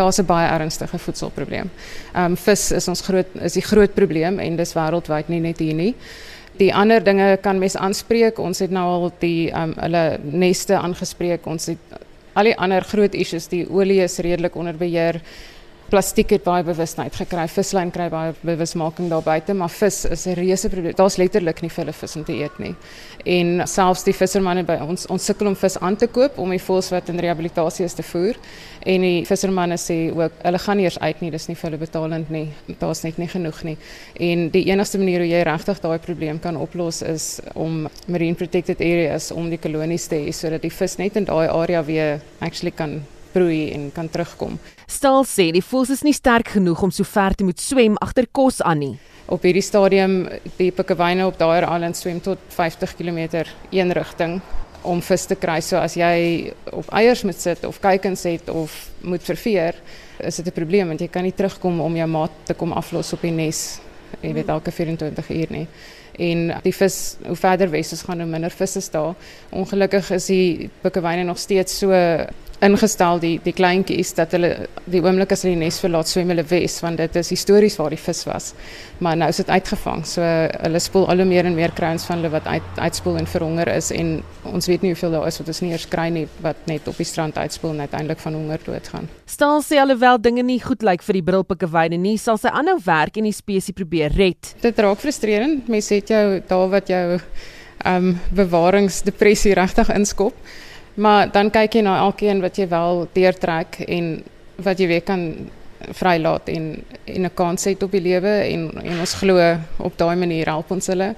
daar's 'n baie ernstige voedselprobleem. Ehm um, vis is ons groot is die groot probleem en dis wêreldwyd nie net hier nie. Die ander dinge kan mens aanspreek. Ons het nou al die ehm um, hulle neste aangespreek. Ons het al die ander groot issues, die olie is redelik onder beheer plastiek het baie bewustheid gekry. Vislyn kry baie bewusmaking daar buite, maar vis is 'n reuse probleem. Daar's letterlik nie vir hulle vis om te eet nie. En selfs die vissermanne by ons ons sukkel om vis aan te koop om die voëls wat in rehabilitasie is te voer. En die vissermanne sê ook hulle gaan nie eers uit nie, dis nie vir hulle betalend nie. Daar's net nie genoeg nie. En die enigste manier hoe jy regtig daai probleem kan oplos is om marine protected areas om die kolonies te hê sodat die vis net in daai area weer actually kan broei en kan terugkom. Stal sê die voëls is nie sterk genoeg om so ver te moet swem agter kos aan nie. Op hierdie stadium die pikkewyne op daai eiland swem tot 50 km een rigting om vis te kry. So as jy op eiers moet sit of kuikens het of moet verveer, is dit 'n probleem want jy kan nie terugkom om jou maat te kom aflos op die nes. Jy weet elke 24 uur nie. En die vis, hoe verder wes ons gaan, hoe minder visse is daar. Ongelukkig is die pikkewyne nog steeds so ingestel die die kleintjies dat hulle die oomblik as hulle die nes verlaat swem hulle wes want dit is histories waar die vis was. Maar nou is dit uitgevang. So hulle spoel al hoe meer en meer kruins van hulle wat uit uitspoel en verhonger is en ons weet nie hoeveel daar is wat ons nie eers kry nie wat net op die strand uitspoel en uiteindelik van honger doodgaan. Staal sê alhoewel dinge nie goed lyk vir die brilpikkewyne nie, sal sy aanhou werk en die spesies probeer red. Dit raak frustrerend. Mense het jou daar wat jou ehm um, bewaringsdepressie regtig inskop. Maar dan kyk jy na elkeen wat jy wel deurtrek en wat jy weer kan vrylaat en en 'n kans het op die lewe en en ons glo op daai manier help ons hulle.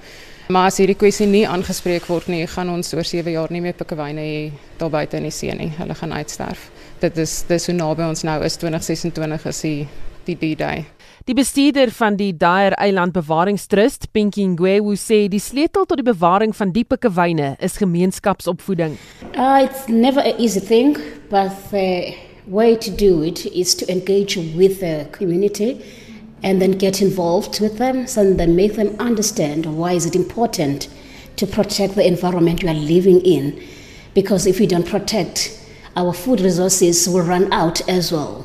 Maar as hierdie kwessie nie aangespreek word nie, gaan ons oor 7 jaar nie meer pikkewyne hê daar buite in die see nie. Hulle gaan uitsterf. Dit is dis so naby ons nou is 2026 is die die D-Day. Die bestuurder van die Daer Eiland Bewaringstrust, Pinky Ngwewu, sê die sleutel tot die bewaring van die pikkewyne is gemeenskapsopvoeding. Uh, it's never an easy thing, but the way to do it is to engage with the community and then get involved with them so then make them understand why is it important to protect the environment you are living in because if we don't protect our food resources will run out as well